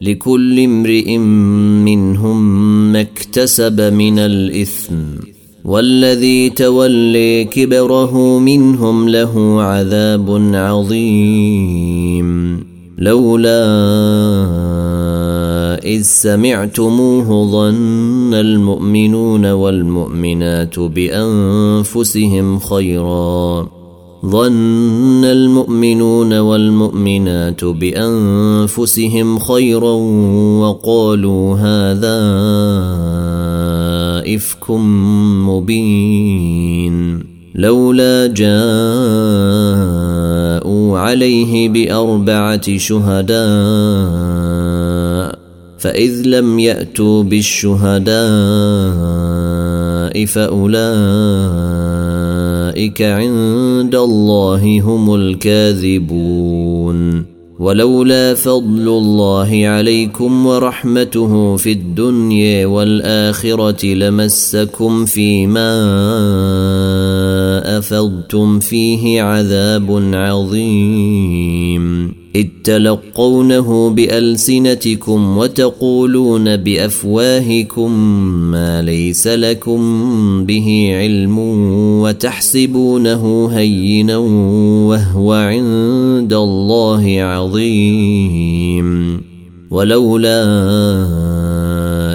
لكل امرئ منهم ما اكتسب من الإثم والذي تولي كبره منهم له عذاب عظيم. لولا إذ سمعتموه ظن المؤمنون والمؤمنات بأنفسهم خيرا. ظن المؤمنون والمؤمنات بأنفسهم خيرا وقالوا هذا إفك مبين. لولا جاءوا عليه بأربعة شهداء فإذ لم يأتوا بالشهداء فأولئك أولئك عند الله هم الكاذبون. ولولا فضل الله عليكم ورحمته في الدنيا والآخرة لمسكم فيما أفضتم فيه عذاب عظيم. إذ تلقونه بألسنتكم وتقولون بأفواهكم ما ليس لكم به علم وتحسبونه هينا وهو عند الله عظيم. ولولا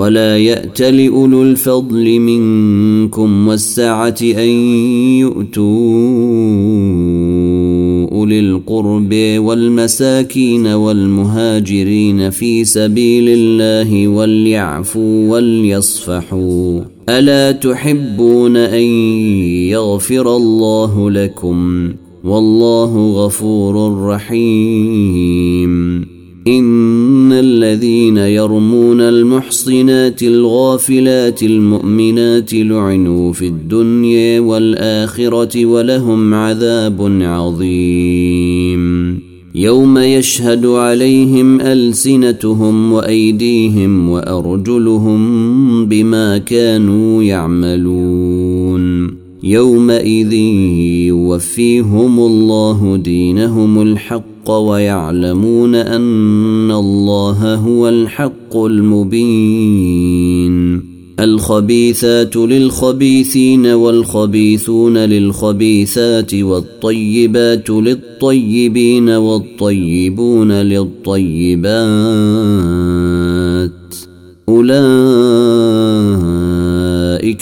ولا يأت لأولو الفضل منكم والسعة أن يؤتوا أولي القرب والمساكين والمهاجرين في سبيل الله وليعفوا وليصفحوا ألا تحبون أن يغفر الله لكم والله غفور رحيم إن الذين يرمون المحصنات الغافلات المؤمنات لعنوا في الدنيا والآخرة ولهم عذاب عظيم. يوم يشهد عليهم ألسنتهم وأيديهم وأرجلهم بما كانوا يعملون. يومئذ يوفيهم الله دينهم الحق ويعلمون أن الله هو الحق المبين. الخبيثات للخبيثين والخبيثون للخبيثات والطيبات للطيبين والطيبون للطيبات. أولئك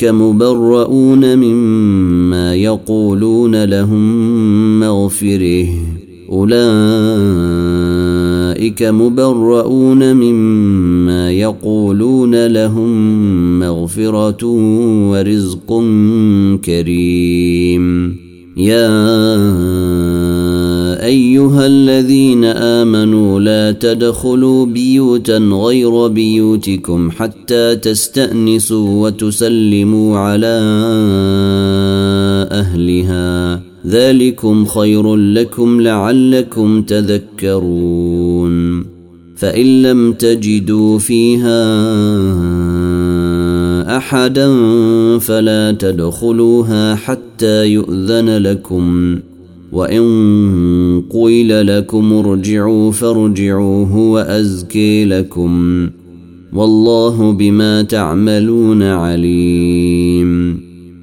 مبرؤون مما يقولون لهم مغفرة. أولئك مبرؤون مما يقولون لهم مغفرة ورزق كريم. يا أيها الذين آمنوا لا تدخلوا بيوتا غير بيوتكم حتى تستأنسوا وتسلموا على أهلها. ذلكم خير لكم لعلكم تذكرون فإن لم تجدوا فيها أحدا فلا تدخلوها حتى يؤذن لكم وإن قيل لكم ارجعوا فارجعوا هو ازكي لكم والله بما تعملون عليم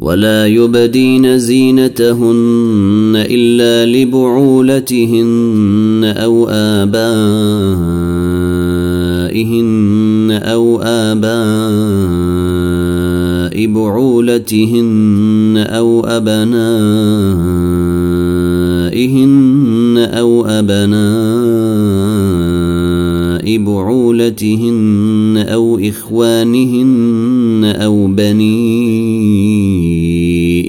ولا يبدين زينتهن إلا لبعولتهن أو آبائهن أو آباء بعولتهن أو أبنائهن أو أبناء بعولتهن أو إخوانهن أو بني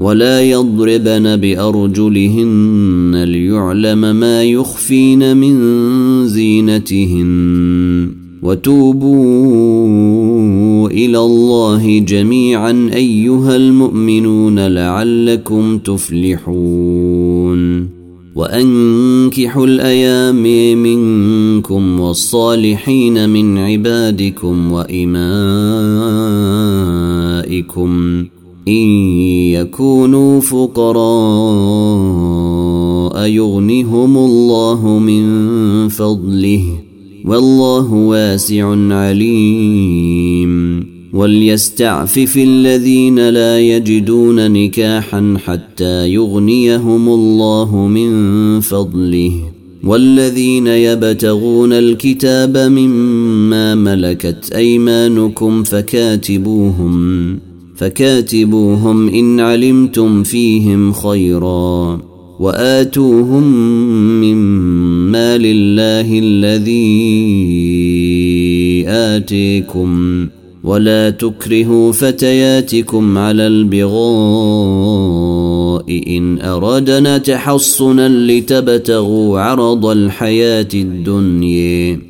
ولا يضربن بأرجلهن ليعلم ما يخفين من زينتهن. وتوبوا إلى الله جميعا أيها المؤمنون لعلكم تفلحون. وأنكحوا الأيام منكم والصالحين من عبادكم وإمائكم. إن يكونوا فقراء يغنهم الله من فضله والله واسع عليم وليستعفف الذين لا يجدون نكاحا حتى يغنيهم الله من فضله والذين يبتغون الكتاب مما ملكت أيمانكم فكاتبوهم فكاتبوهم إن علمتم فيهم خيرا وآتوهم من مال الله الذي آتيكم ولا تكرهوا فتياتكم على البغاء إن أردنا تحصنا لتبتغوا عرض الحياة الدنيا.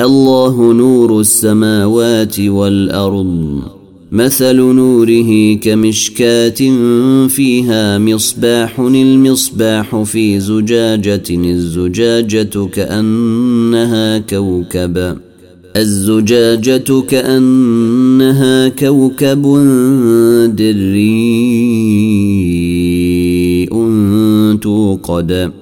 الله نور السماوات والأرض مثل نوره كمشكاة فيها مصباح المصباح في زجاجة الزجاجة كأنها كوكب. الزجاجة كأنها كوكب دري توقد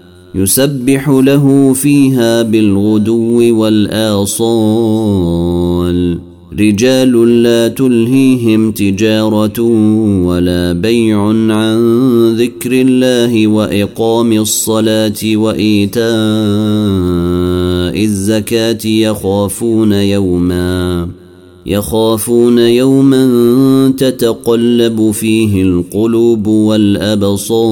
يسبح له فيها بالغدو والآصال. رجال لا تلهيهم تجارة ولا بيع عن ذكر الله وإقام الصلاة وإيتاء الزكاة يخافون يوما يخافون يوما تتقلب فيه القلوب والأبصار.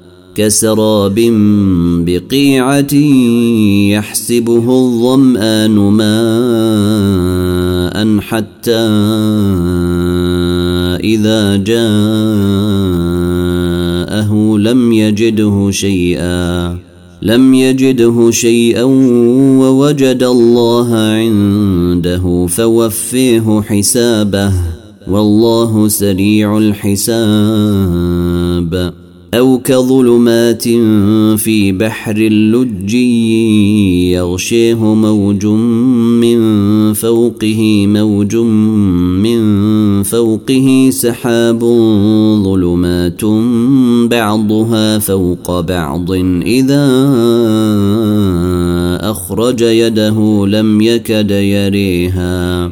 كسراب بقيعة يحسبه الظمآن ماء حتى إذا جاءه لم يجده شيئا لم يجده شيئا ووجد الله عنده فوفيه حسابه والله سريع الحساب. أو كظلمات في بحر اللج يغشيه موج من فوقه موج من فوقه سحاب ظلمات بعضها فوق بعض. إذا أخرج يده لم يكد يريها.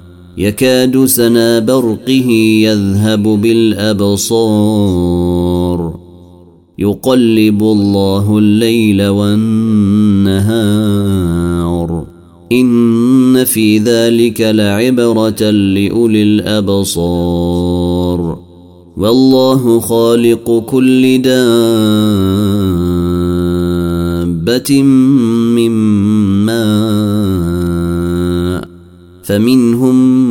يكاد سنا برقه يذهب بالأبصار. يقلب الله الليل والنهار. إن في ذلك لعبرة لأولي الأبصار. والله خالق كل دابة من ماء. فمنهم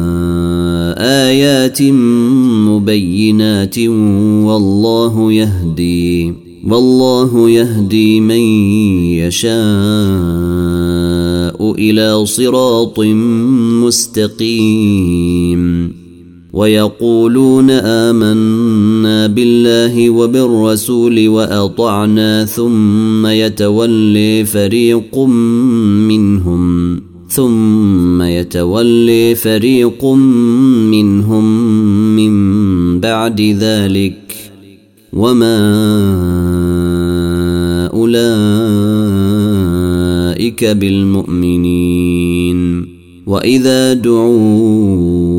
آيات مبينات والله يهدي والله يهدي من يشاء إلى صراط مستقيم. ويقولون آمنا بالله وبالرسول وأطعنا ثم يتولي فريق منهم. ثم يتولي فريق منهم من بعد ذلك. وما اولئك بالمؤمنين. واذا دعوا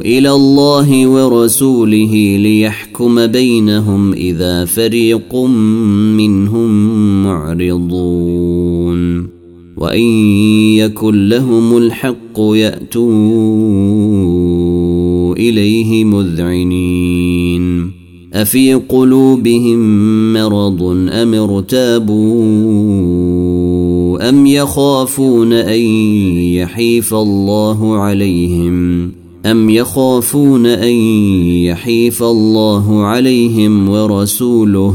إلى الله ورسوله ليحكم بينهم اذا فريق منهم معرضون. وان يكن لهم الحق ياتوا اليه مذعنين افي قلوبهم مرض ام ارتابوا ام يخافون ان يحيف الله عليهم ام يخافون ان يحيف الله عليهم ورسوله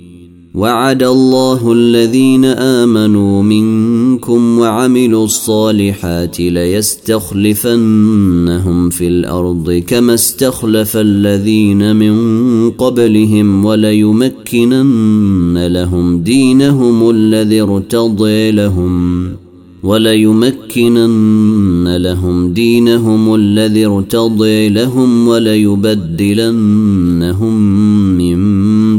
وعد الله الذين آمنوا منكم وعملوا الصالحات ليستخلفنهم في الأرض كما استخلف الذين من قبلهم وليمكنن لهم دينهم الذي ارتضي لهم وليمكنن لهم دينهم الذي ارتضي لهم وليبدلنهم من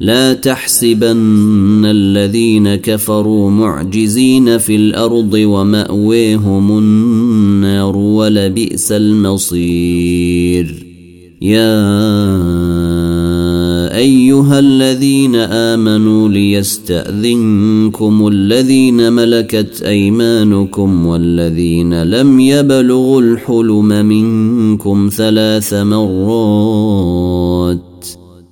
لا تحسبن الذين كفروا معجزين في الأرض وماويهم النار ولبئس المصير. يا أيها الذين آمنوا ليستأذنكم الذين ملكت أيمانكم والذين لم يبلغوا الحلم منكم ثلاث مرات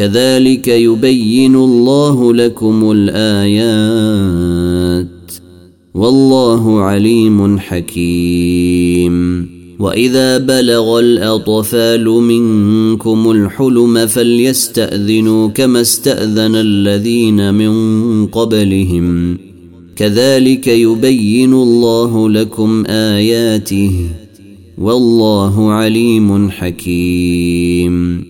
كذلك يبين الله لكم الآيات. والله عليم حكيم. وإذا بلغ الأطفال منكم الحلم فليستأذنوا كما استأذن الذين من قبلهم. كذلك يبين الله لكم آياته. والله عليم حكيم.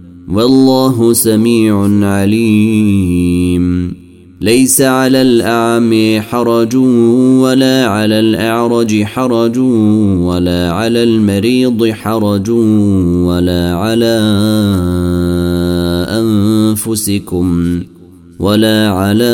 والله سميع عليم. ليس على الاعمي حرج ولا على الأعرج حرج ولا على المريض حرج ولا على أنفسكم ولا على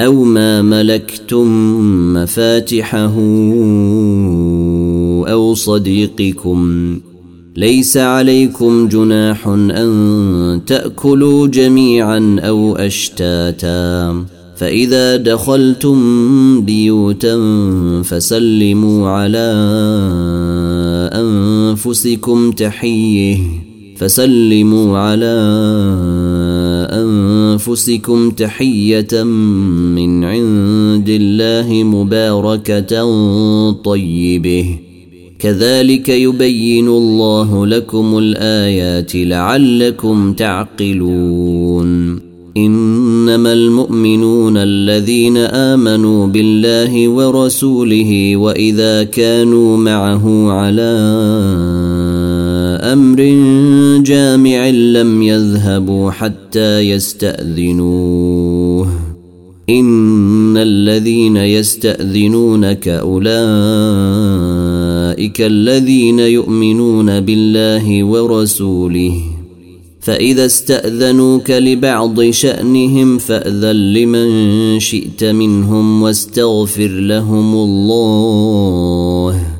أو ما ملكتم مفاتحه أو صديقكم. ليس عليكم جناح أن تأكلوا جميعا أو أشتاتا. فإذا دخلتم بيوتا فسلموا على أنفسكم تحية. فسلموا على أنفسكم تحية من عند الله مباركة طيبة. كذلك يبين الله لكم الآيات لعلكم تعقلون. إنما المؤمنون الذين آمنوا بالله ورسوله وإذا كانوا معه على أمر جامع لم يذهبوا حتى يستأذنوه. إن الذين يستأذنونك أولئك الذين يؤمنون بالله ورسوله. فإذا استأذنوك لبعض شأنهم فأذن لمن شئت منهم واستغفر لهم الله.